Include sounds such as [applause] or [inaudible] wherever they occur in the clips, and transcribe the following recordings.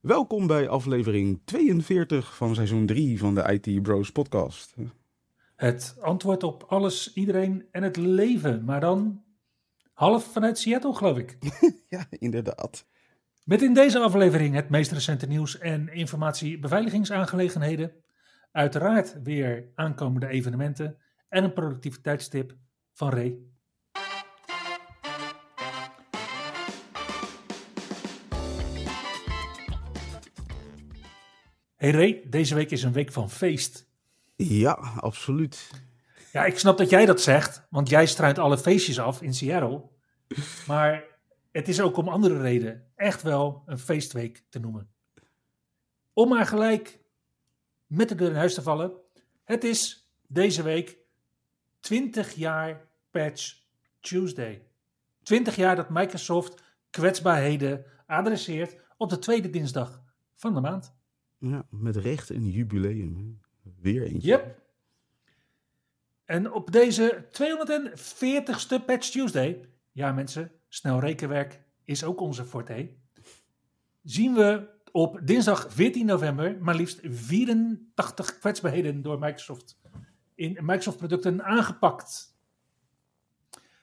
Welkom bij aflevering 42 van seizoen 3 van de IT Bros podcast. Het antwoord op alles, iedereen en het leven, maar dan half vanuit Seattle, geloof ik. [laughs] ja, inderdaad. Met in deze aflevering het meest recente nieuws en informatie beveiligingsaangelegenheden. Uiteraard weer aankomende evenementen en een productiviteitstip van Ray. Hey Ray, deze week is een week van feest. Ja, absoluut. Ja, ik snap dat jij dat zegt, want jij struint alle feestjes af in Seattle. Maar het is ook om andere redenen echt wel een feestweek te noemen. Om maar gelijk met de deur in huis te vallen. Het is deze week 20 jaar Patch Tuesday. 20 jaar dat Microsoft kwetsbaarheden adresseert op de tweede dinsdag van de maand. Ja, met recht een jubileum. Weer eentje. Yep. En op deze 240ste Patch Tuesday, ja mensen, snel rekenwerk is ook onze forte, zien we op dinsdag 14 november maar liefst 84 kwetsbaarheden door Microsoft in Microsoft producten aangepakt.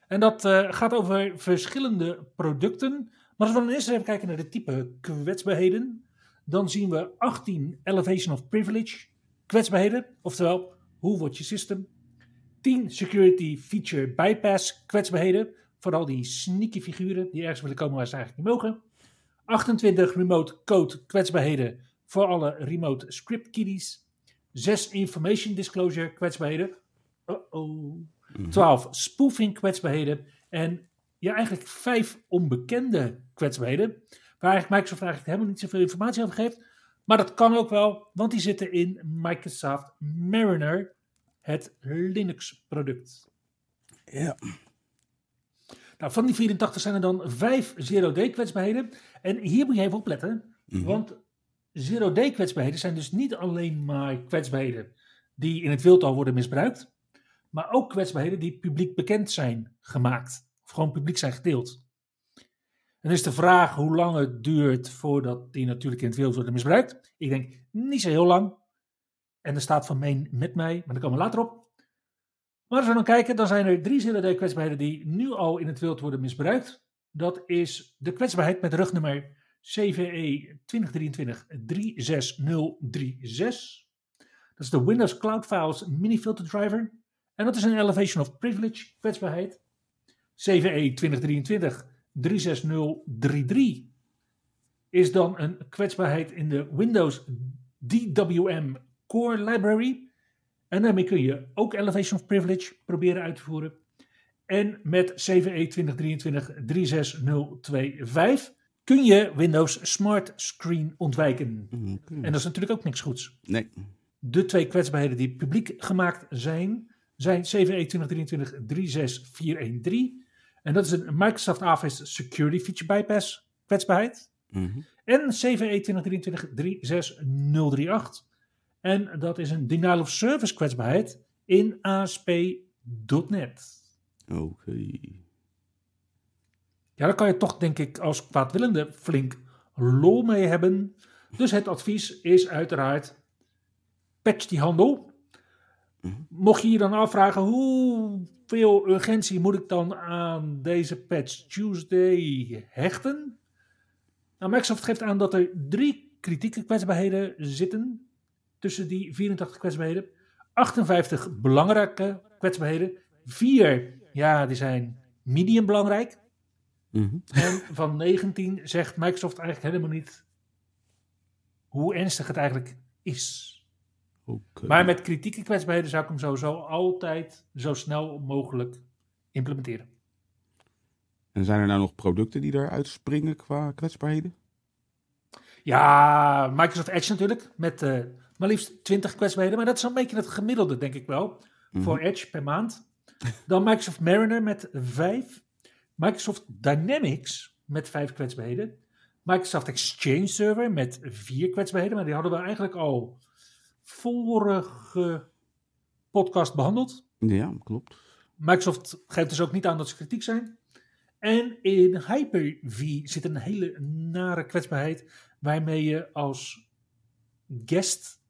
En dat uh, gaat over verschillende producten. Maar als we dan eerst even kijken naar de type kwetsbaarheden, dan zien we 18 Elevation of Privilege kwetsbaarheden, oftewel hoe wordt je system. 10 Security Feature Bypass kwetsbaarheden, vooral die sneaky figuren die ergens willen komen waar ze eigenlijk niet mogen. 28 Remote Code kwetsbaarheden voor alle remote script kiddies. 6 Information Disclosure kwetsbaarheden. Uh-oh. 12 Spoofing kwetsbaarheden. En ja, eigenlijk 5 onbekende kwetsbaarheden. Waar eigenlijk Microsoft eigenlijk helemaal niet zoveel informatie over geeft. Maar dat kan ook wel, want die zitten in Microsoft Mariner, het Linux-product. Ja. Nou, van die 84 zijn er dan 5 zero-day kwetsbaarheden. En hier moet je even opletten, Mhm. want zero-day kwetsbaarheden zijn dus niet alleen maar kwetsbaarheden die in het wildtal worden misbruikt, maar ook kwetsbaarheden die publiek bekend zijn gemaakt. Of gewoon publiek zijn gedeeld. En is de vraag hoe lang het duurt voordat die natuurlijk in het wild worden misbruikt. Ik denk niet zo heel lang. En er staat van meen met mij, maar daar komen we later op. Maar als we dan kijken, dan zijn er drie zilde kwetsbaarheden die nu al in het wild worden misbruikt. Dat is de kwetsbaarheid met rugnummer CVE 2023-36036. Dat is de Windows Cloud Files Mini Filter Driver. En dat is een Elevation of Privilege kwetsbaarheid. CVE 2023 36033 is dan een kwetsbaarheid in de Windows DWM Core Library. En daarmee kun je ook Elevation of Privilege proberen uit te voeren. En met CVE 2023-36025 kun je Windows Smart Screen ontwijken. Mhm. En dat is natuurlijk ook niks goeds. Nee. De twee kwetsbaarheden die publiek gemaakt zijn, zijn CVE 2023-36413 en dat is een Microsoft Office Security Feature Bypass kwetsbaarheid. Mhm. En CVE 2023-36038. En dat is een denial of service kwetsbaarheid in ASP.NET. Oké. Ja, daar kan je toch, denk ik, als kwaadwillende flink lol mee hebben. Dus het advies is uiteraard: patch die handel. Mocht je je dan afvragen hoeveel urgentie moet ik dan aan deze Patch Tuesday hechten? Nou, Microsoft geeft aan dat er drie kritieke kwetsbaarheden zitten. Tussen die 84 kwetsbaarheden. 58 belangrijke kwetsbaarheden. Vier, ja, die zijn medium belangrijk. Mhm. En van 19 zegt Microsoft eigenlijk helemaal niet hoe ernstig het eigenlijk is. Maar met kritieke kwetsbaarheden zou ik hem sowieso altijd zo snel mogelijk implementeren. En zijn er nou nog producten die eruit springen qua kwetsbaarheden? Ja, Microsoft Edge natuurlijk, met uh, maar liefst 20 kwetsbaarheden. Maar dat is een beetje het gemiddelde, denk ik wel, Mhm. voor Edge per maand. [laughs] Dan Microsoft Mariner met 5. Microsoft Dynamics met 5 kwetsbaarheden. Microsoft Exchange Server met 4 kwetsbaarheden. Maar die hadden we eigenlijk al vorige podcast behandeld. Ja, klopt. Microsoft geeft dus ook niet aan dat ze kritiek zijn. En in Hyper-V zit een hele nare kwetsbaarheid waarmee je als guest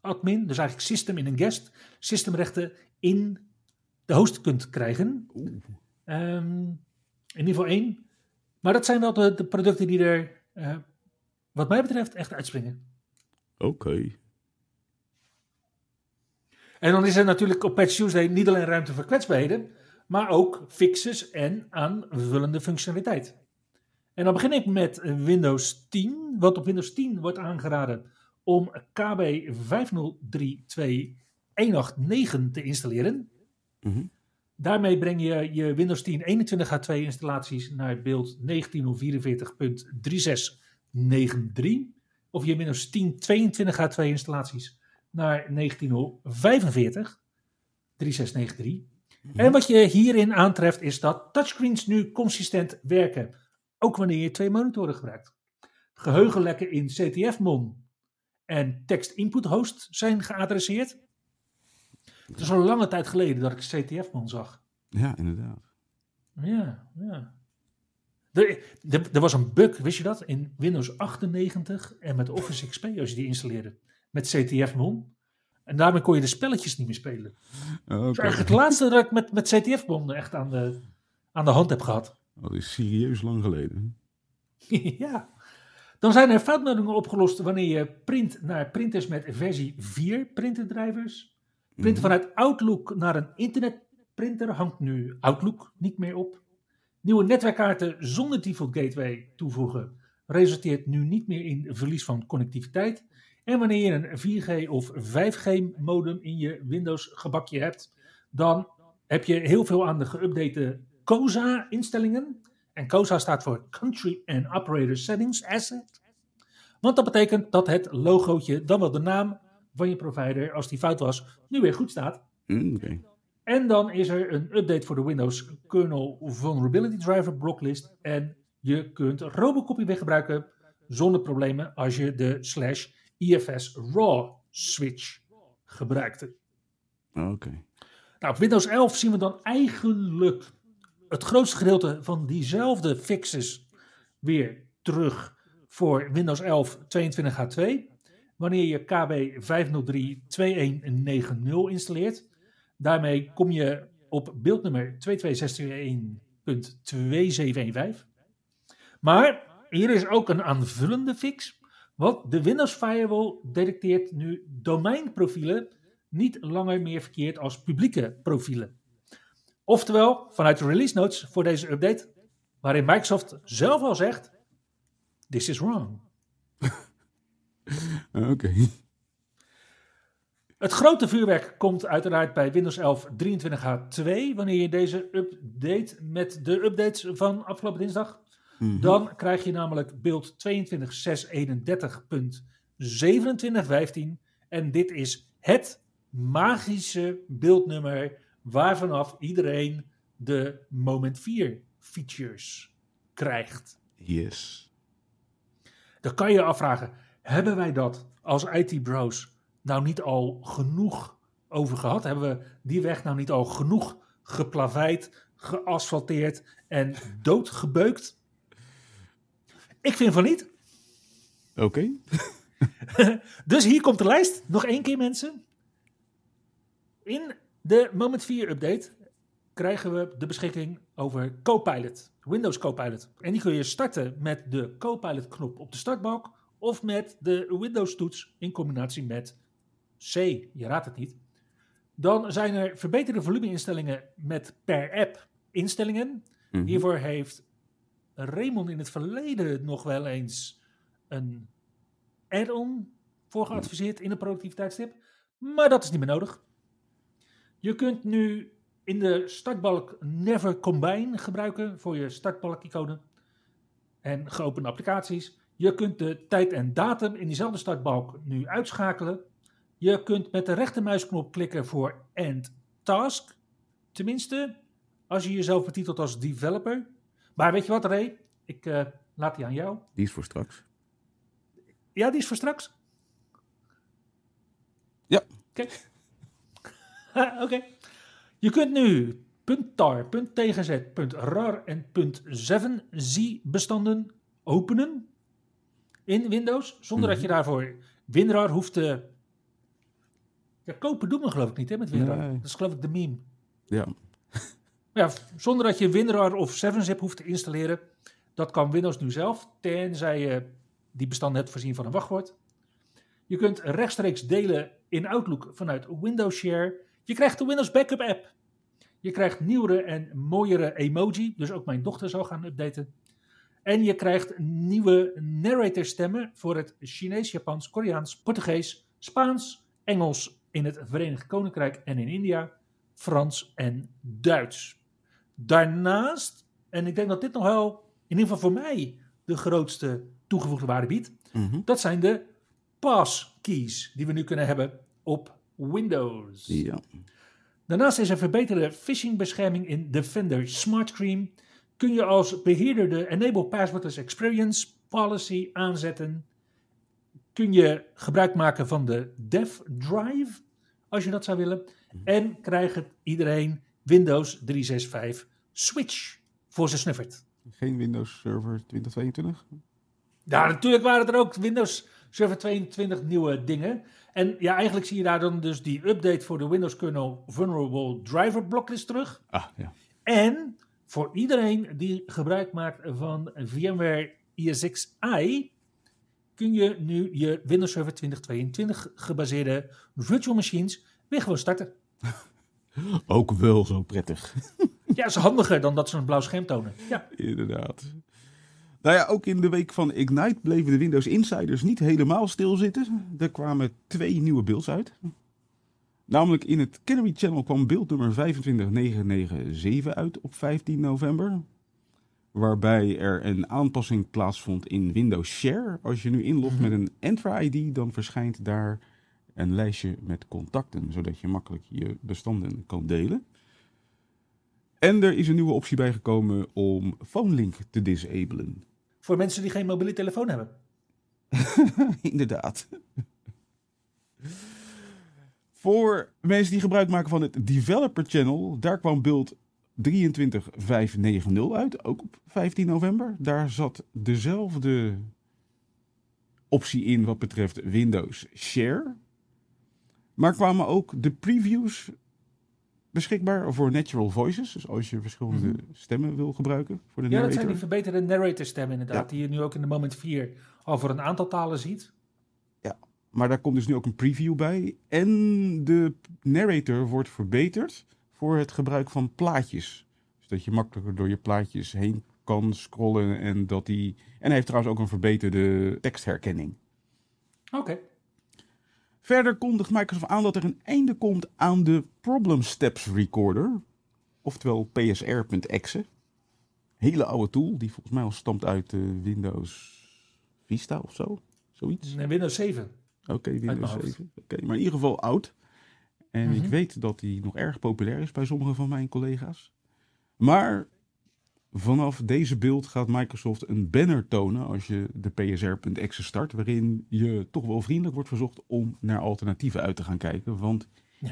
admin, dus eigenlijk system in een guest, systemrechten in de host kunt krijgen. Ehm, in ieder geval één. Maar dat zijn wel de, de producten die er, eh, wat mij betreft, echt uitspringen. Oké. En dan is er natuurlijk op Patch Tuesday niet alleen ruimte voor kwetsbaarheden, maar ook fixes en aanvullende functionaliteit. En dan begin ik met Windows 10, want op Windows 10 wordt aangeraden om KB 5032189 te installeren. Mhm. Daarmee breng je je Windows 10 21H2 installaties naar beeld 19.44.3693 of je Windows 10 22H2 installaties naar 1945 3693. En wat je hierin aantreft is dat touchscreens nu consistent werken, ook wanneer je twee monitoren gebruikt. Geheugenlekken in CTF-mon en text input host zijn geadresseerd. Het is al lange tijd geleden dat ik CTF-mon zag. Ja, inderdaad. Ja, ja. Er, er, er was een bug, wist je dat? In Windows 98 en met Office XP als je die installeerde. Met CTF-mon. En daarmee kon je de spelletjes niet meer spelen. Oké. Dat is eigenlijk het laatste dat ik met, met CTF-bon echt aan de, aan de hand heb gehad. Dat is serieus lang geleden. [laughs] ja. Dan zijn er foutmeldingen opgelost wanneer je print naar printers met versie 4 printerdrijvers. Printen vanuit Outlook naar een internetprinter hangt nu Outlook niet meer op. Nieuwe netwerkkaarten zonder default gateway toevoegen resulteert nu niet meer in verlies van connectiviteit. En wanneer je een 4G of 5G modem in je Windows gebakje hebt, dan heb je heel veel aan de geüpdate COSA instellingen. En COSA staat voor Country and Operator Settings Asset. Want dat betekent dat het logootje, dan wel de naam van je provider, als die fout was, nu weer goed staat. Mm, Oké. En dan is er een update voor de Windows Kernel Vulnerability Driver blocklist. En je kunt Robocopy weer gebruiken zonder problemen als je de slash IFS RAW switch gebruikte. Oké. Nou, op Windows 11 zien we dan eigenlijk het grootste gedeelte van diezelfde fixes weer terug voor Windows 11 22H2. Wanneer je KB 503.2190 installeert. Daarmee kom je op beeldnummer 226221.2715. Maar hier is ook een aanvullende fix. Want de Windows Firewall detecteert nu domeinprofielen niet langer meer verkeerd als publieke profielen. Oftewel, vanuit de release notes voor deze update, waarin Microsoft zelf al zegt: This is wrong. [laughs] Oké. Het grote vuurwerk komt uiteraard bij Windows 11 23H2, wanneer je deze update met de updates van afgelopen dinsdag. Mhm. Dan krijg je namelijk beeld 22.631.2715 en dit is het magische beeldnummer waarvanaf iedereen de Moment 4 features krijgt. Yes. Dan kan je je afvragen, hebben wij dat als IT-bros nou niet al genoeg over gehad? Hebben we die weg nou niet al genoeg geplaveid, geasfalteerd en doodgebeukt? Ik vind van niet. Oké. [laughs] Dus hier komt de lijst. Nog één keer mensen. In de Moment 4 update krijgen we de beschikking over Copilot. Windows Copilot. En die kun je starten met de Copilot knop op de startbalk. Of met de Windows toets in combinatie met C. Je raadt het niet. Dan zijn er verbeterde volumeinstellingen met per app instellingen. Mhm. Hiervoor heeft Raymond in het verleden nog wel eens een add-on voor geadviseerd in een productiviteitstip. Maar dat is niet meer nodig. Je kunt nu in de startbalk Never Combine gebruiken voor je startbalk-iconen en geopende applicaties. Je kunt de tijd en datum in diezelfde startbalk nu uitschakelen. Je kunt met de rechtermuisknop klikken voor End Task. Tenminste, als je jezelf betitelt als developer. Maar weet je wat, Ray? Ik uh, laat die aan jou. Die is voor straks. Ja, die is voor straks. Ja. Oké. [laughs] Oké. Je kunt nu .tar, .tgz, .rar en .7z bestanden openen in Windows, zonder dat je mhm. daarvoor WinRAR hoeft te... Ja, kopen doen we geloof ik niet hè, met WinRAR. Dat is geloof ik de meme. Ja. Ja, zonder dat je WinRAR of 7zip hoeft te installeren. Dat kan Windows nu zelf, tenzij je die bestanden hebt voorzien van een wachtwoord. Je kunt rechtstreeks delen in Outlook vanuit Windows Share. Je krijgt de Windows Backup app. Je krijgt nieuwere en mooiere emoji, dus ook mijn dochter zal gaan updaten. En je krijgt nieuwe narrator stemmen voor het Chinees, Japans, Koreaans, Portugees, Spaans, Engels in het Verenigd Koninkrijk en in India, Frans en Duits. Daarnaast, en ik denk dat dit nog wel, in ieder geval voor mij, de grootste toegevoegde waarde biedt, mhm. dat zijn de passkeys die we nu kunnen hebben op Windows. Ja. Daarnaast is er verbeterde phishingbescherming in Defender Smart Screen. Kun je als beheerder de Enable Passwordless Experience policy aanzetten. Kun je gebruik maken van de Dev Drive, als je dat zou willen. En krijgt iedereen Windows 365 Switch voor zijn snuffert. Geen Windows Server 2022? Ja, natuurlijk waren er ook Windows Server 22 nieuwe dingen. En ja, eigenlijk zie je daar dan dus die update voor de Windows kernel Vulnerable Driver Blocklist terug. Ah, ja. En voor iedereen die gebruik maakt van VMware ESXi, kun je nu je Windows Server 2022 gebaseerde virtual machines weer gewoon starten. [laughs] Ook wel zo prettig. [laughs] ja, is handiger dan dat ze een blauw scherm tonen. Ja. Inderdaad. Nou ja, ook in de week van Ignite bleven de Windows Insiders niet helemaal stilzitten. Er kwamen twee nieuwe builds uit. Namelijk in het Canary Channel kwam beeld nummer 25997 uit op 15 november. Waarbij er een aanpassing plaatsvond in Windows Share. Als je nu inlogt met een Entra ID, dan verschijnt daar een lijstje met contacten, zodat je makkelijk je bestanden kan delen. En er is een nieuwe optie bijgekomen om PhoneLink te disablen. Voor mensen die geen mobiele telefoon hebben. [laughs] Inderdaad. Voor mensen die gebruik maken van het Developer Channel, daar kwam beeld 23590 uit, ook op 15 november. Daar zat dezelfde optie in wat betreft Windows Share. Maar kwamen ook de previews beschikbaar voor natural voices. Dus als je verschillende mhm. stemmen wil gebruiken voor de ja, narrator. Ja, dat zijn die verbeterde narrator stemmen inderdaad. Die je nu ook in de Moment 4 al voor een aantal talen ziet. Ja, maar daar komt dus nu ook een preview bij. En de narrator wordt verbeterd voor het gebruik van plaatjes. Dus dat je makkelijker door je plaatjes heen kan scrollen. En, dat die... en hij heeft trouwens ook een verbeterde tekstherkenning. Oké. Verder kondigt Microsoft aan dat er een einde komt aan de Problem Steps Recorder, oftewel PSR.exe. Hele oude tool, die volgens mij al stamt uit uh, Windows Vista of zo. Zoiets. Nee, Windows 7. Oké, Windows 7. Oké, maar in ieder geval oud. En ik mhm. weet dat die nog erg populair is bij sommige van mijn collega's. Maar Vanaf deze beeld gaat Microsoft een banner tonen als je de PSR.exe start, waarin je toch wel vriendelijk wordt verzocht om naar alternatieven uit te gaan kijken. Want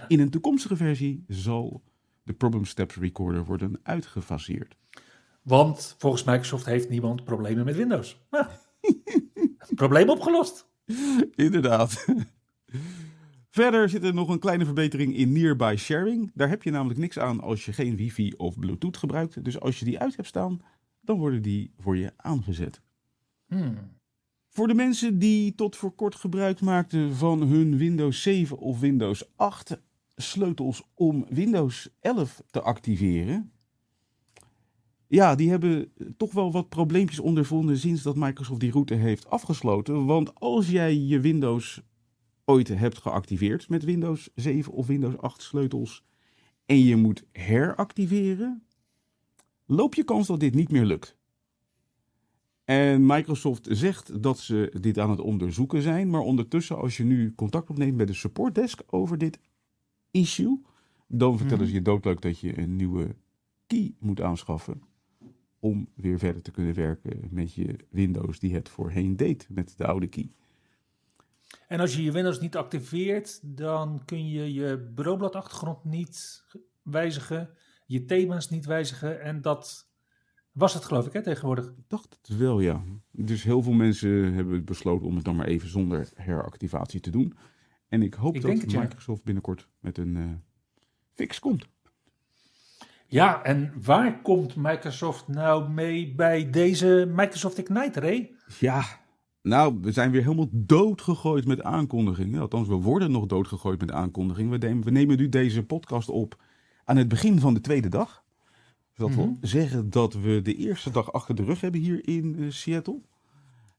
in een toekomstige versie zal de Problem Steps Recorder worden uitgefaseerd. Want volgens Microsoft heeft niemand problemen met Windows. [laughs] Probleem opgelost. Inderdaad. Verder zit er nog een kleine verbetering in Nearby Sharing. Daar heb je namelijk niks aan als je geen wifi of bluetooth gebruikt. Dus als je die uit hebt staan, dan worden die voor je aangezet. Hmm. Voor de mensen die tot voor kort gebruik maakten van hun Windows 7 of Windows 8 sleutels om Windows 11 te activeren. Ja, die hebben toch wel wat probleempjes ondervonden sinds dat Microsoft die route heeft afgesloten. Want als jij je Windows ooit hebt geactiveerd met Windows 7 of Windows 8 sleutels en je moet heractiveren, loop je kans dat dit niet meer lukt. En Microsoft zegt dat ze dit aan het onderzoeken zijn. Maar ondertussen, als je nu contact opneemt met de supportdesk over dit issue, dan vertellen Mhm. ze je doodleuk dat je een nieuwe key moet aanschaffen. Om weer verder te kunnen werken met je Windows die het voorheen deed met de oude key. En als je je Windows niet activeert, dan kun je je bureaubladachtergrond niet wijzigen, je thema's niet wijzigen. En dat was het geloof ik hè, tegenwoordig. Ik dacht het wel, ja. Dus heel veel mensen hebben besloten om het dan maar even zonder heractivatie te doen. En ik hoop Ik dat ja. Microsoft binnenkort met een eh, fix komt. Ja, en waar komt Microsoft nou mee bij deze Microsoft Ignite, Ray? Ja, nou, we zijn weer helemaal doodgegooid met aankondigingen. Althans, we worden nog doodgegooid met aankondigingen. We, nemen- we nemen nu deze podcast op aan het begin van de tweede dag. Dus dat Mhm. wil zeggen dat we de eerste dag achter de rug hebben hier in eh, Seattle.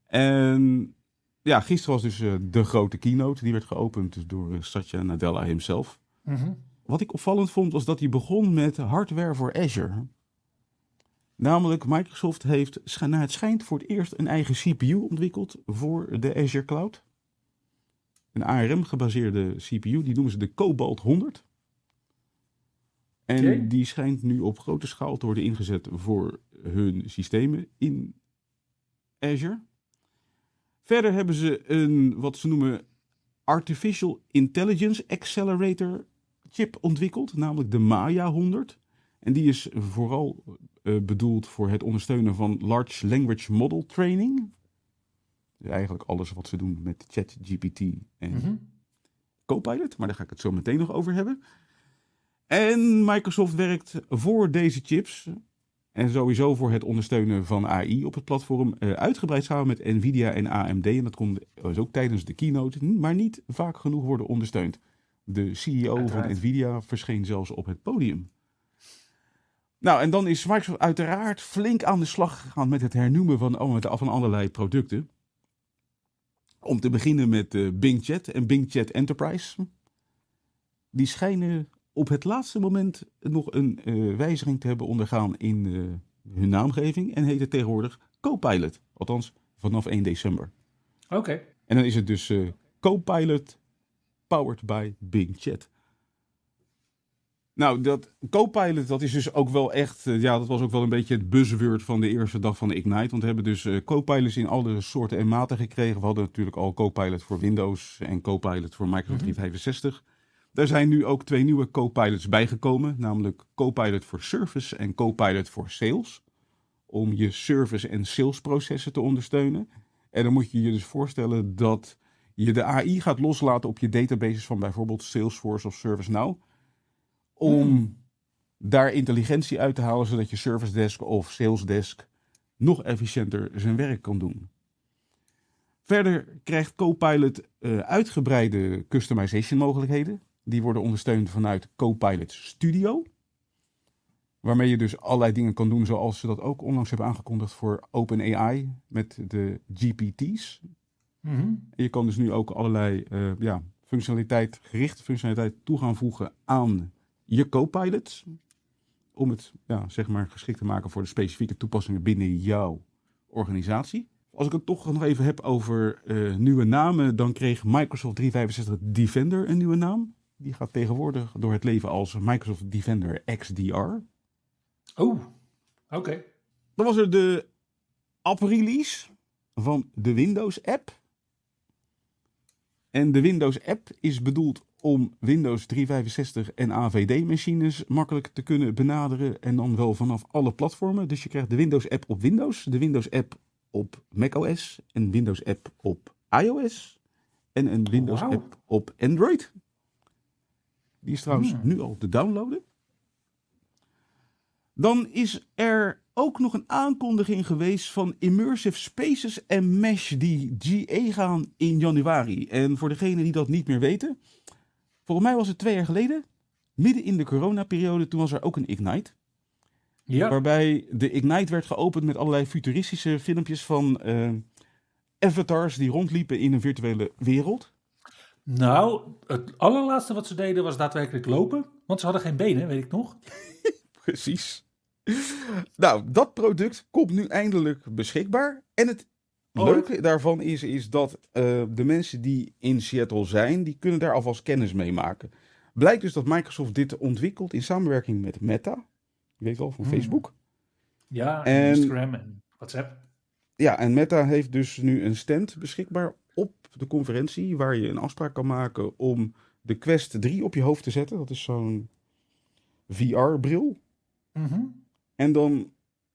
En ja, gisteren was dus eh, de grote keynote. Die werd geopend door eh, Satya Nadella himself. Mhm. Wat ik opvallend vond, was dat hij begon met hardware voor Azure. Namelijk, Microsoft heeft, naar het schijnt, voor het eerst een eigen CPU ontwikkeld voor de Azure Cloud. Een ARM-gebaseerde CPU, die noemen ze de Cobalt 100. En die schijnt nu op grote schaal te worden ingezet voor hun systemen in Azure. Verder hebben ze een, wat ze noemen, Artificial Intelligence Accelerator chip ontwikkeld, namelijk de Maya 100. En die is vooral bedoeld voor het ondersteunen van Large Language Model Training. Dus eigenlijk alles wat ze doen met ChatGPT en Mhm. Copilot, maar daar ga ik het zo meteen nog over hebben. En Microsoft werkt voor deze chips en sowieso voor het ondersteunen van AI op het platform eh, uitgebreid samen met Nvidia en AMD. En dat kon dus ook tijdens de keynote, maar niet vaak genoeg worden ondersteund. De CEO van. Nvidia verscheen zelfs op het podium. Nou, en dan is Microsoft uiteraard flink aan de slag gegaan met het hernoemen van, oh, met- van allerlei producten. Om te beginnen met eh, Bing Chat en Bing Chat Enterprise. Die schijnen op het laatste moment nog een eh, wijziging te hebben ondergaan in eh, hun naamgeving. En heet het tegenwoordig Copilot. Althans, vanaf 1 december. Oké. En dan is het dus Copilot powered by Bing Chat. Nou, dat Copilot, dat is dus ook wel echt, eh, ja, dat was ook wel een beetje het buzzword van de eerste dag van de Ignite. Want we hebben dus eh, Copilots in alle soorten en maten gekregen. We hadden natuurlijk al Copilot voor Windows en Copilot voor Microsoft Mhm. 365. Daar zijn nu ook twee nieuwe Copilots bijgekomen, namelijk Copilot voor Service en Copilot voor Sales. Om je service- en salesprocessen te ondersteunen. En dan moet je je dus voorstellen dat je de AI gaat loslaten op je databases van bijvoorbeeld Salesforce of ServiceNow. Om Hmm. daar intelligentie uit te halen, zodat je Service Desk of Sales Desk nog efficiënter zijn werk kan doen. Verder krijgt Copilot eh, uitgebreide customization mogelijkheden. Die worden ondersteund vanuit Copilot Studio. Waarmee je dus allerlei dingen kan doen, zoals ze dat ook onlangs hebben aangekondigd voor OpenAI met de GPT's. Mhm. En je kan dus nu ook allerlei eh, ja, functionaliteit, gerichte functionaliteit toe gaan voegen aan je Copilots. Om het ja, zeg maar geschikt te maken voor de specifieke toepassingen binnen jouw organisatie. Als ik het toch nog even heb over eh, nieuwe namen, dan kreeg Microsoft 365 Defender een nieuwe naam. Die gaat tegenwoordig door het leven als Microsoft Defender XDR. Oh, oké. Dan was er de app-release van de Windows-app. En de Windows-app is bedoeld om Windows 365 en AVD-machines makkelijk te kunnen benaderen. En dan wel vanaf alle platformen. Dus je krijgt de Windows-app op Windows, de Windows-app op macOS, een Windows-app op iOS en een Windows-app op Android. Die is trouwens Hmm. nu al te downloaden. Dan is er ook nog een aankondiging geweest van Immersive Spaces en Mesh die GA gaan in januari. En voor degenen die dat niet meer weten, volgens mij was het twee jaar geleden, midden in de coronaperiode, toen was er ook een Ignite. Ja. Waarbij de Ignite werd geopend met allerlei futuristische filmpjes van eh, avatars die rondliepen in een virtuele wereld. Nou, het allerlaatste wat ze deden was daadwerkelijk lopen. Want ze hadden geen benen, weet ik nog. [laughs] Precies. nou, dat product komt nu eindelijk beschikbaar. En het leuke daarvan is, is dat eh, de mensen die in Seattle zijn, die kunnen daar alvast kennis mee maken. Blijkt dus dat Microsoft dit ontwikkelt in samenwerking met Meta. Je weet wel, van Hmm. Facebook. Ja, en En- Instagram en WhatsApp. Ja, en Meta heeft dus nu een stand beschikbaar op de conferentie waar je een afspraak kan maken om de Quest 3 op je hoofd te zetten. Dat is zo'n VR-bril. Mhm. En dan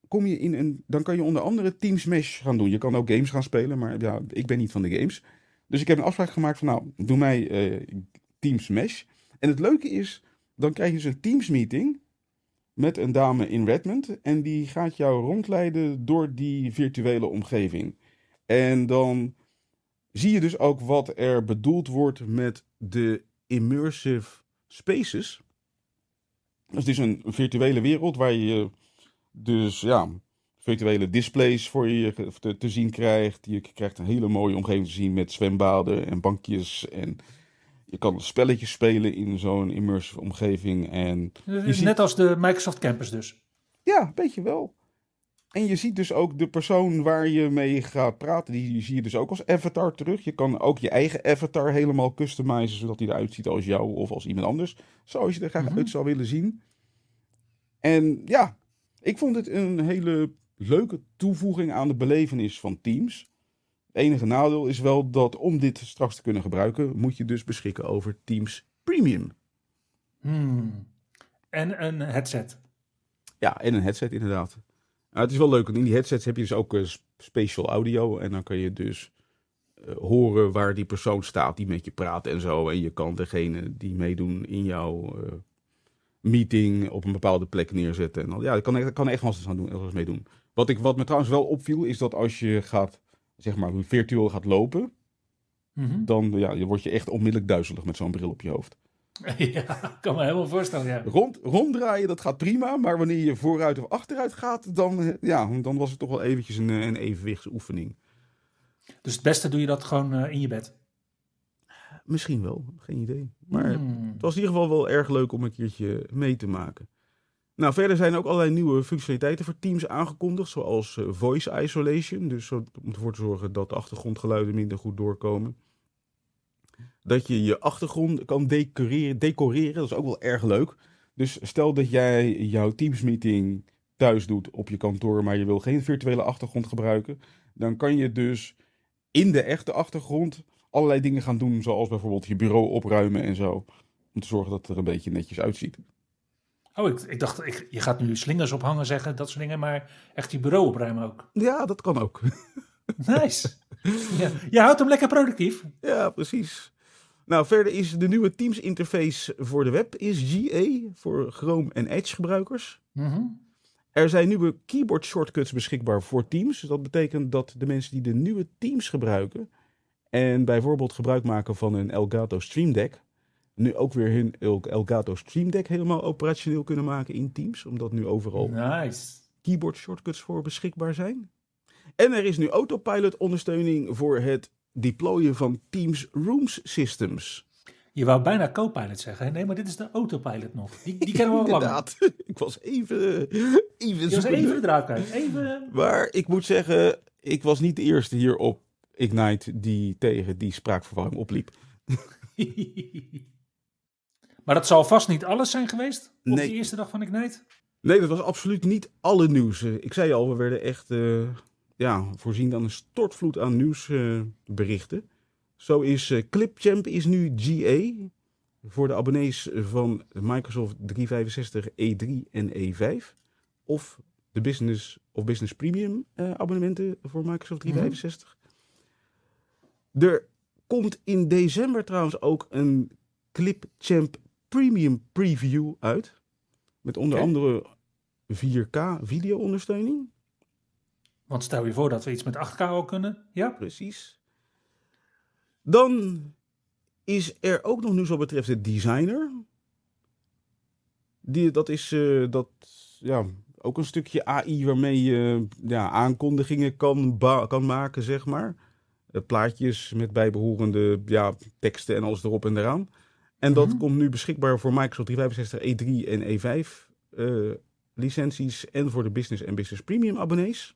kom je in een, dan kan je onder andere Teams Mesh gaan doen. Je kan ook games gaan spelen, maar ja, ik ben niet van de games. Dus ik heb een afspraak gemaakt van, nou, doe mij eh, Teams Mesh. En het leuke is, dan krijg je dus een Teams meeting met een dame in Redmond. En die gaat jou rondleiden door die virtuele omgeving. En dan zie je dus ook wat er bedoeld wordt met de immersive spaces. Dat is dus een virtuele wereld waar je dus ja, virtuele displays voor je te, te zien krijgt. Je krijgt een hele mooie omgeving te zien met zwembaden en bankjes. En je kan spelletjes spelen in zo'n immersive omgeving. En ziet- Net als de Microsoft Campus dus. ja, een beetje wel. En je ziet dus ook de persoon waar je mee gaat praten, die zie je dus ook als avatar terug. Je kan ook je eigen avatar helemaal customizen, zodat hij eruit ziet als jou of als iemand anders. Zoals je er graag Mhm. uit zou willen zien. En ja, ik vond het een hele leuke toevoeging aan de belevenis van Teams. Het enige nadeel is wel dat om dit straks te kunnen gebruiken, moet je dus beschikken over Teams Premium. Hmm. En een headset. Ja, en een headset inderdaad. Nou, het is wel leuk, want in die headsets heb je dus ook eh, sp- spatial audio. En dan kan je dus eh, horen waar die persoon staat die met je praat en zo. En je kan degene die meedoen in jouw eh, meeting op een bepaalde plek neerzetten. En ja, ik kan, kan echt wel eens aan doen, ergens mee doen. Wat, ik, wat me trouwens wel opviel, is dat als je gaat, zeg maar, virtueel gaat lopen, Mhm. dan ja, je word je echt onmiddellijk duizelig met zo'n bril op je hoofd. [laughs] ja, ik kan me helemaal voorstellen, ja. Rond, ronddraaien, dat gaat prima. Maar wanneer je vooruit of achteruit gaat, dan, eh, ja, dan was het toch wel eventjes een, eh, een evenwichtsoefening. Dus het beste doe je dat gewoon eh, in je bed. Misschien wel, geen idee. Maar Hmm. het was in ieder geval wel erg leuk om een keertje mee te maken. Nou, verder zijn ook allerlei nieuwe functionaliteiten voor Teams aangekondigd, zoals eh, voice isolation. Dus om ervoor te zorgen dat de achtergrondgeluiden minder goed doorkomen. Dat je je achtergrond kan decoreren, decoreren, dat is ook wel erg leuk. Dus stel dat jij jouw Teams meeting thuis doet op je kantoor, maar je wil geen virtuele achtergrond gebruiken, dan kan je dus in de echte achtergrond allerlei dingen gaan doen, zoals bijvoorbeeld je bureau opruimen en zo. Om te zorgen dat het er een beetje netjes uitziet. Oh, ik, ik dacht, ik, je gaat nu slingers ophangen zeggen, dat soort dingen, maar echt je bureau opruimen ook. Ja, dat kan ook. [laughs] Nice. ja. Je houdt hem lekker productief. Ja, precies. Nou, verder is de nieuwe Teams interface voor de web is GA voor Chrome en Edge gebruikers. Mhm. Er zijn nieuwe keyboard shortcuts beschikbaar voor Teams. Dat betekent dat de mensen die de nieuwe Teams gebruiken en bijvoorbeeld gebruik maken van een Elgato Stream Deck, nu ook weer hun El- Elgato Stream Deck helemaal operationeel kunnen maken in Teams, omdat nu overal Nice. keyboard shortcuts voor beschikbaar zijn. En er is nu autopilot ondersteuning voor het deployen van Teams Rooms Systems. Je wou bijna co-pilot zeggen. Nee, maar dit is de autopilot nog. Die, die kennen we al. [laughs] Inderdaad, [laughs] ik was even, even Je was even de draad kwijt. Even... Maar ik moet zeggen, ik was niet de eerste hier op Ignite die tegen die spraakverwarring opliep. [laughs] maar dat zal vast niet alles zijn geweest op Nee. die eerste dag van Ignite. Nee, dat was absoluut niet alle nieuws. Eh, Ik zei al, we werden echt eh, ja, voorzien aan een stortvloed aan nieuwsberichten. Zo is eh, Clipchamp is nu GA voor de abonnees van Microsoft 365 E3 en E5. Of de Business of Business Premium abonnementen voor Microsoft 365. Er komt in december trouwens ook een Clipchamp Premium Preview uit. Met onder andere 4K video-ondersteuning. Want stel je voor dat we iets met 8K al kunnen. Ja? Precies. Dan is er ook nog nieuws wat betreft de designer. Die, dat is eh, dat, ja, ook een stukje AI waarmee je ja, aankondigingen kan, kan maken, zeg maar. Eh, plaatjes met bijbehorende ja, teksten en alles erop en eraan. En dat Mhm. komt nu beschikbaar voor Microsoft 365 E3 en E5 eh, licenties en voor de Business en Business Premium abonnees.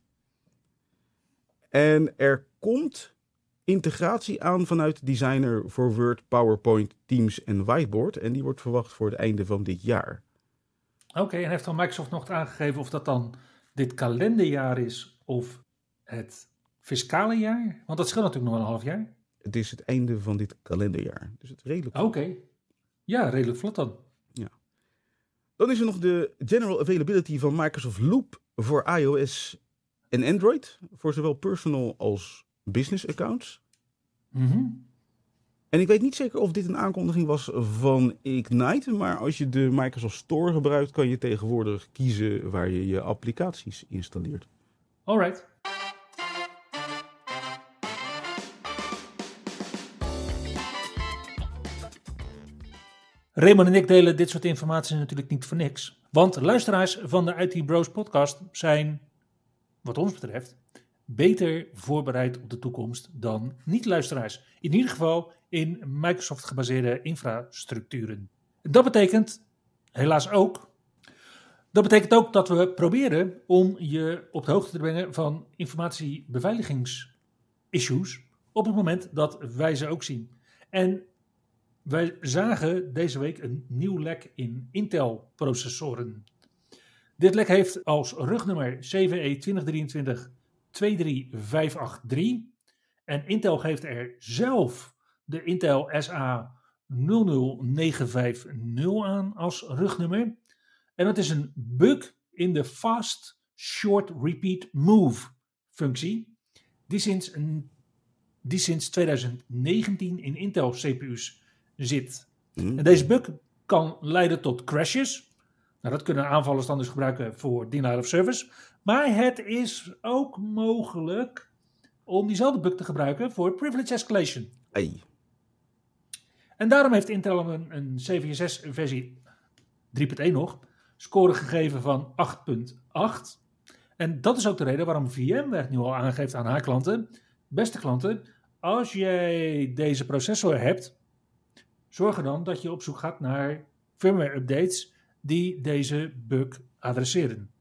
En er komt integratie aan vanuit Designer voor Word, PowerPoint, Teams en Whiteboard. En die wordt verwacht voor het einde van dit jaar. Oké, en heeft dan Microsoft nog aangegeven of dat dan dit kalenderjaar is of het fiscale jaar? Want dat scheelt natuurlijk nog een half jaar. Het is het einde van dit kalenderjaar. Dus het redelijk. Oké. Ja, redelijk vlot dan. Dan is er nog de general availability van Microsoft Loop voor iOS en Android. Voor zowel personal als business accounts. Mhm. En ik weet niet zeker of dit een aankondiging was van Ignite. Maar als je de Microsoft Store gebruikt, kan je tegenwoordig kiezen waar je je applicaties installeert. Alright. Raymond en ik delen dit soort informatie natuurlijk niet voor niks. Want luisteraars van de IT Bros podcast zijn, wat ons betreft, beter voorbereid op de toekomst dan niet-luisteraars. In ieder geval in Microsoft gebaseerde infrastructuren. Dat betekent helaas ook dat betekent ook dat we proberen om je op de hoogte te brengen van informatiebeveiligings-issues op het moment dat wij ze ook zien. En wij zagen deze week een nieuw lek in Intel-processoren. Dit lek heeft als rugnummer CVE 2023 23583 en Intel geeft er zelf de Intel SA 00950 aan als rugnummer. En dat is een bug in de Fast Short Repeat Move functie, die sinds, die sinds 2019 in Intel CPU's zit. Hm. En deze bug kan leiden tot crashes. Nou, dat kunnen aanvallers dan dus gebruiken voor denial of service. Maar het is ook mogelijk om diezelfde bug te gebruiken voor privilege escalation. Ei. En daarom heeft Intel een, een CVSS versie 3.1 nog score gegeven van 8.8. En dat is ook de reden waarom VMware nu al aangeeft aan haar klanten. Beste klanten, als jij deze processor hebt, zorg er dan dat je op zoek gaat naar firmware updates die deze bug adresseren.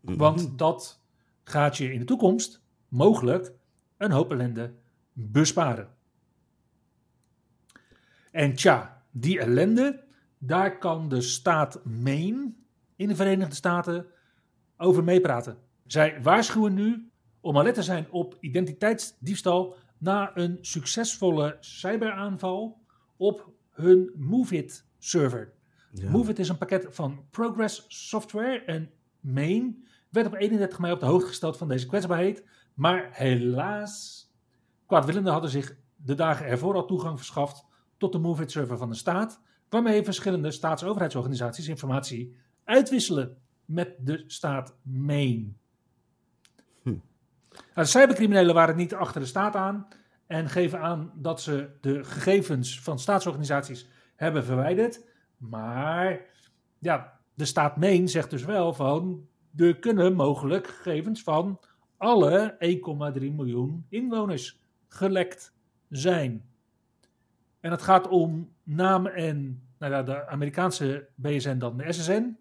Mhm. Want dat gaat je in de toekomst mogelijk een hoop ellende besparen. En tja, die ellende, daar kan de staat Maine in de Verenigde Staten over meepraten. Zij waarschuwen nu om alert te zijn op identiteitsdiefstal na een succesvolle cyberaanval op hun MoveIt server. Ja. MoveIt is een pakket van Progress Software en Maine werd op 31 mei op de hoogte gesteld van deze kwetsbaarheid. Maar helaas, kwaadwillenden hadden zich de dagen ervoor al toegang verschaft tot de MoveIt server van de staat, waarmee verschillende staatsoverheidsorganisaties informatie uitwisselen met de staat Maine. Hm. Nou, de cybercriminelen waren niet achter de staat aan en geven aan dat ze de gegevens van staatsorganisaties hebben verwijderd. Maar ja, de staat Maine zegt dus wel van er kunnen mogelijk gegevens van alle 1,3 miljoen inwoners gelekt zijn. En het gaat om naam en nou ja, de Amerikaanse BSN dan de SSN,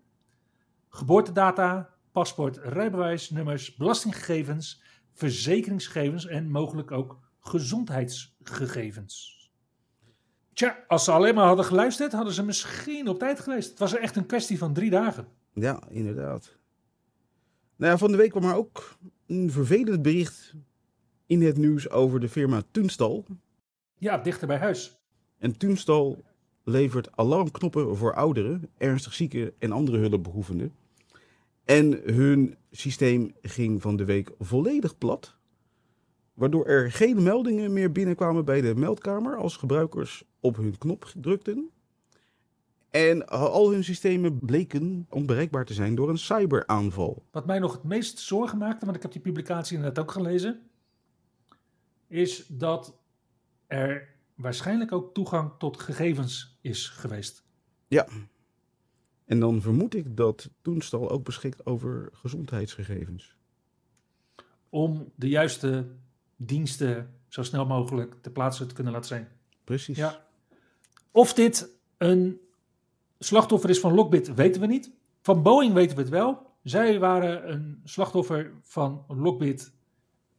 geboortedata, paspoort, rijbewijsnummers, belastinggegevens, verzekeringsgegevens en mogelijk ook gezondheidsgegevens. Tja, als ze alleen maar hadden geluisterd, hadden ze misschien op tijd geweest. Het was echt een kwestie van drie dagen. Ja, inderdaad. Nou ja, van de week kwam er ook een vervelend bericht in het nieuws over de firma Tunstal. Ja, dichter bij huis. En Tunstal levert alarmknoppen voor ouderen, ernstig zieken en andere hulpbehoevenden. En hun systeem ging van de week volledig plat. Waardoor er geen meldingen meer binnenkwamen bij de meldkamer als gebruikers op hun knop drukten. En al hun systemen bleken onbereikbaar te zijn door een cyberaanval. Wat mij nog het meest zorgen maakte, want ik heb die publicatie inderdaad ook gelezen, is dat er waarschijnlijk ook toegang tot gegevens is geweest. Ja. En dan vermoed ik dat Toenstal ook beschikt over gezondheidsgegevens. Om de juiste diensten zo snel mogelijk te plaatsen te kunnen laten zijn. Precies. Ja. Of dit een slachtoffer is van Lockbit, weten we niet. Van Boeing weten we het wel. Zij waren een slachtoffer van Lockbit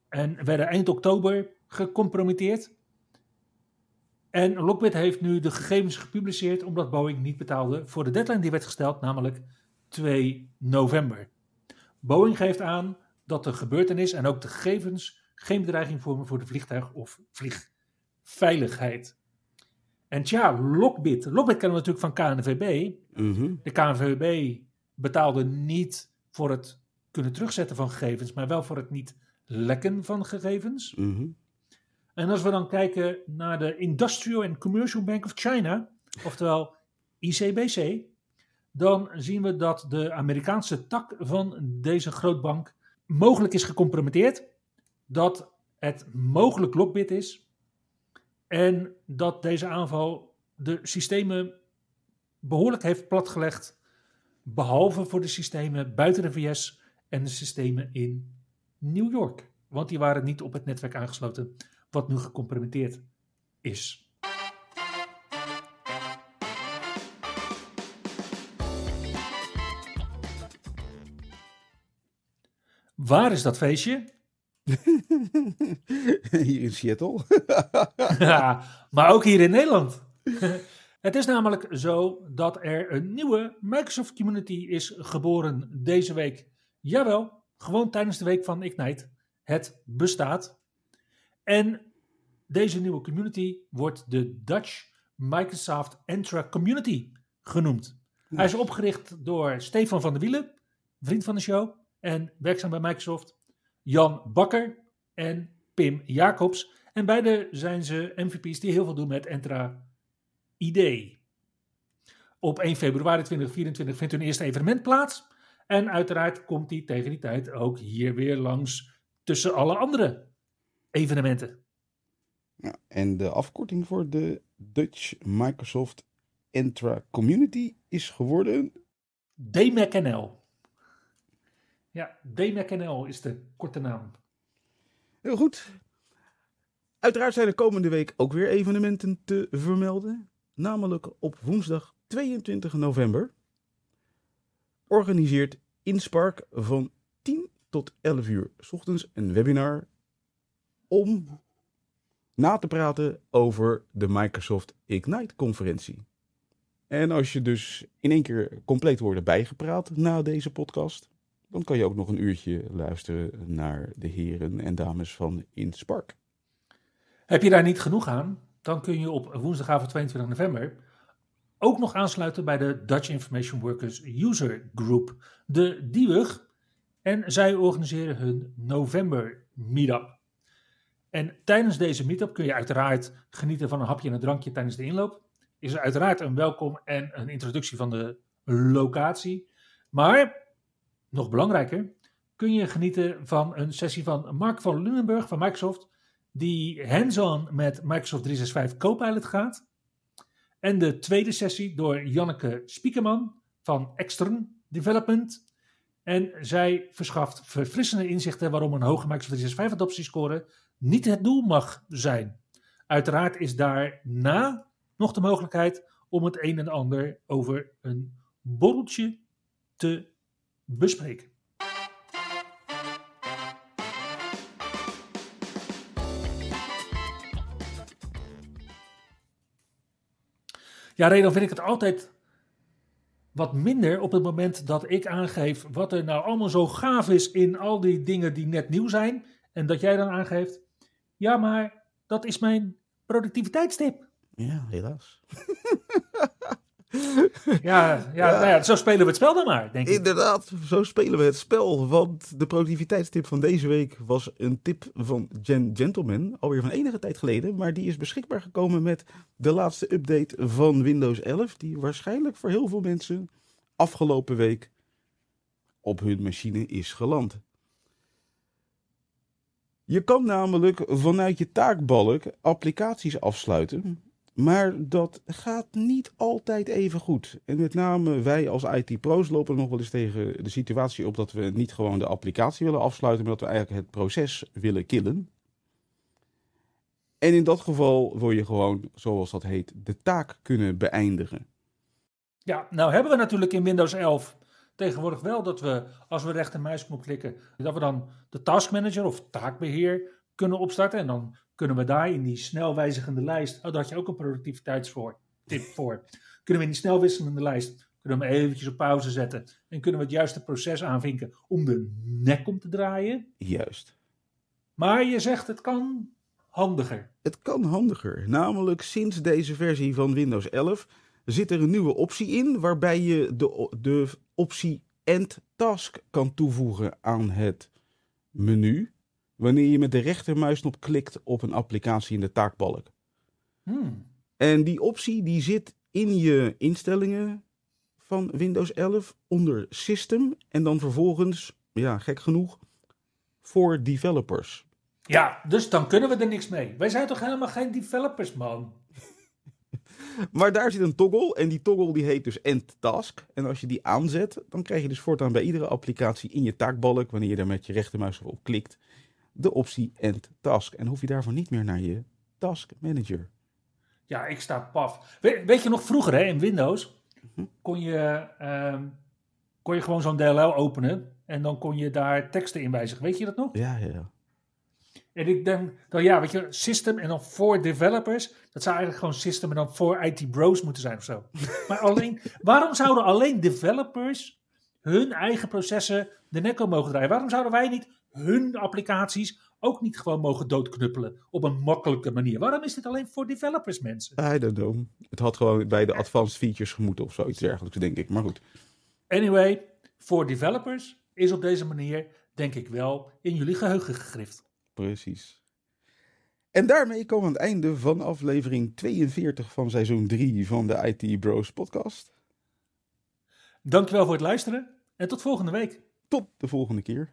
en werden eind oktober gecompromitteerd. En Lockbit heeft nu de gegevens gepubliceerd omdat Boeing niet betaalde voor de deadline die werd gesteld, namelijk 2 november. Boeing geeft aan dat de gebeurtenis en ook de gegevens geen bedreiging vormen voor de vliegtuig of vliegveiligheid. En tja, Lockbit. Lockbit kennen we natuurlijk van KNVB. Mhm. De KNVB betaalde niet voor het kunnen terugzetten van gegevens, maar wel voor het niet lekken van gegevens. Mhm. En als we dan kijken naar de Industrial and Commercial Bank of China, oftewel ICBC, dan zien we dat de Amerikaanse tak van deze grootbank mogelijk is gecompromitteerd. Dat het mogelijk Lockbit is. En dat deze aanval de systemen behoorlijk heeft platgelegd. Behalve voor de systemen buiten de VS en de systemen in New York. Want die waren niet op het netwerk aangesloten, wat nu gecompromitteerd is. Waar is dat feestje? [laughs] Hier in Seattle. [laughs] Ja, maar ook hier in Nederland. [laughs] Het is namelijk zo dat er een nieuwe Microsoft Community is geboren deze week. Jawel, gewoon tijdens de week van Ignite. Het bestaat. En deze nieuwe community wordt de Dutch Microsoft Entra Community genoemd. Hij is opgericht door Stefan van der Wielen, vriend van de show en werkzaam bij Microsoft. Jan Bakker en Pim Jacobs. En beide zijn ze MVP's die heel veel doen met Entra ID. Op 1 februari 2024 vindt hun eerste evenement plaats. En uiteraard komt die tegen die tijd ook hier weer langs tussen alle andere evenementen. Ja, en de afkorting voor de Dutch Microsoft Entra Community is geworden. DMACNL. Ja, DMACNL is de korte naam. Heel goed. Uiteraard zijn er komende week ook weer evenementen te vermelden. Namelijk op woensdag 22 november organiseert Inspark van 10 tot 11 uur 's ochtends een webinar om na te praten over de Microsoft Ignite conferentie. En als je dus in één keer compleet wordt bijgepraat na deze podcast, dan kan je ook nog een uurtje luisteren naar de heren en dames van Inspark. Heb je daar niet genoeg aan, dan kun je op woensdagavond 22 november ook nog aansluiten bij de Dutch Information Workers User Group, de DIWUG. En zij organiseren hun november meetup. En tijdens deze meetup kun je uiteraard genieten van een hapje en een drankje tijdens de inloop. Is er uiteraard een welkom en een introductie van de locatie. Maar, nog belangrijker, kun je genieten van een sessie van Mark van Lunenburg van Microsoft, die hands-on met Microsoft 365 Copilot gaat. En de tweede sessie door Janneke Spiekerman van Extern Development. En zij verschaft verfrissende inzichten waarom een hoge Microsoft 365 adoptiescore niet het doel mag zijn. Uiteraard is daarna nog de mogelijkheid om het een en ander over een borreltje te bespreken. Ja, dan vind ik het altijd wat minder op het moment dat ik aangeef wat er nou allemaal zo gaaf is in al die dingen die net nieuw zijn. En dat jij dan aangeeft, ja, maar dat is mijn productiviteitstip. Ja, helaas. [laughs] [laughs] Ja, ja, Nou ja, zo spelen we het spel dan maar, denk ik. Inderdaad, zo spelen we het spel. Want de productiviteitstip van deze week was een tip van Jen Gentleman. Alweer van enige tijd geleden. Maar die is beschikbaar gekomen met de laatste update van Windows 11. Die waarschijnlijk voor heel veel mensen afgelopen week op hun machine is geland. Je kan namelijk vanuit je taakbalk applicaties afsluiten. Maar dat gaat niet altijd even goed. En met name wij als IT-pro's lopen nog wel eens tegen de situatie op dat we niet gewoon de applicatie willen afsluiten, maar dat we eigenlijk het proces willen killen. En in dat geval wil je gewoon, zoals dat heet, de taak kunnen beëindigen. Ja, nou hebben we natuurlijk in Windows 11 tegenwoordig wel dat we, als we rechter muisknop klikken, dat we dan de task manager of taakbeheer kunnen opstarten. En dan kunnen we daar in die snel wijzigende lijst, oh, daar had je ook een productiviteitstip voor. Kunnen we in die snel wisselende lijst, kunnen we hem eventjes op pauze zetten. En kunnen we het juiste proces aanvinken om de nek om te draaien. Juist. Maar je zegt het kan handiger. Het kan handiger. Namelijk sinds deze versie van Windows 11 zit er een nieuwe optie in waarbij je de, de optie End Task kan toevoegen aan het menu. Wanneer je met de rechtermuisknop klikt op een applicatie in de taakbalk. Hmm. En die optie die zit in je instellingen van Windows 11 onder System en dan vervolgens, ja gek genoeg, voor developers. Ja, dus dan kunnen we er niks mee. Wij zijn toch helemaal geen developers, man? [laughs] Maar daar zit een toggle en die toggle die heet dus End Task. En als je die aanzet, dan krijg je dus voortaan bij iedere applicatie in je taakbalk, wanneer je daar met je rechtermuis op klikt, de optie End Task. En hoef je daarvoor niet meer naar je Task Manager. Ja, ik sta paf. Weet, weet je nog vroeger hè, in Windows Mhm. kon je, ehm, kon je gewoon zo'n DLL openen en dan kon je daar teksten in wijzigen. Weet je dat nog? Ja, ja, ja. En ik denk, dan ja, weet je, system en dan voor developers. Dat zou eigenlijk gewoon system en dan voor IT bros moeten zijn of zo. [laughs] maar alleen, waarom zouden alleen developers hun eigen processen de nek om mogen draaien? Waarom zouden wij niet hun applicaties ook niet gewoon mogen doodknuppelen op een makkelijke manier? Waarom is dit alleen voor developers, mensen? I don't know. Het had gewoon bij de advanced features gemoeten of zoiets dergelijks, denk ik. Maar goed. Anyway, voor developers is op deze manier, denk ik wel, in jullie geheugen gegrift. Precies. En daarmee komen we aan het einde van aflevering 42 van seizoen 3 van de IT Bros podcast. Dankjewel voor het luisteren en tot volgende week. Tot de volgende keer.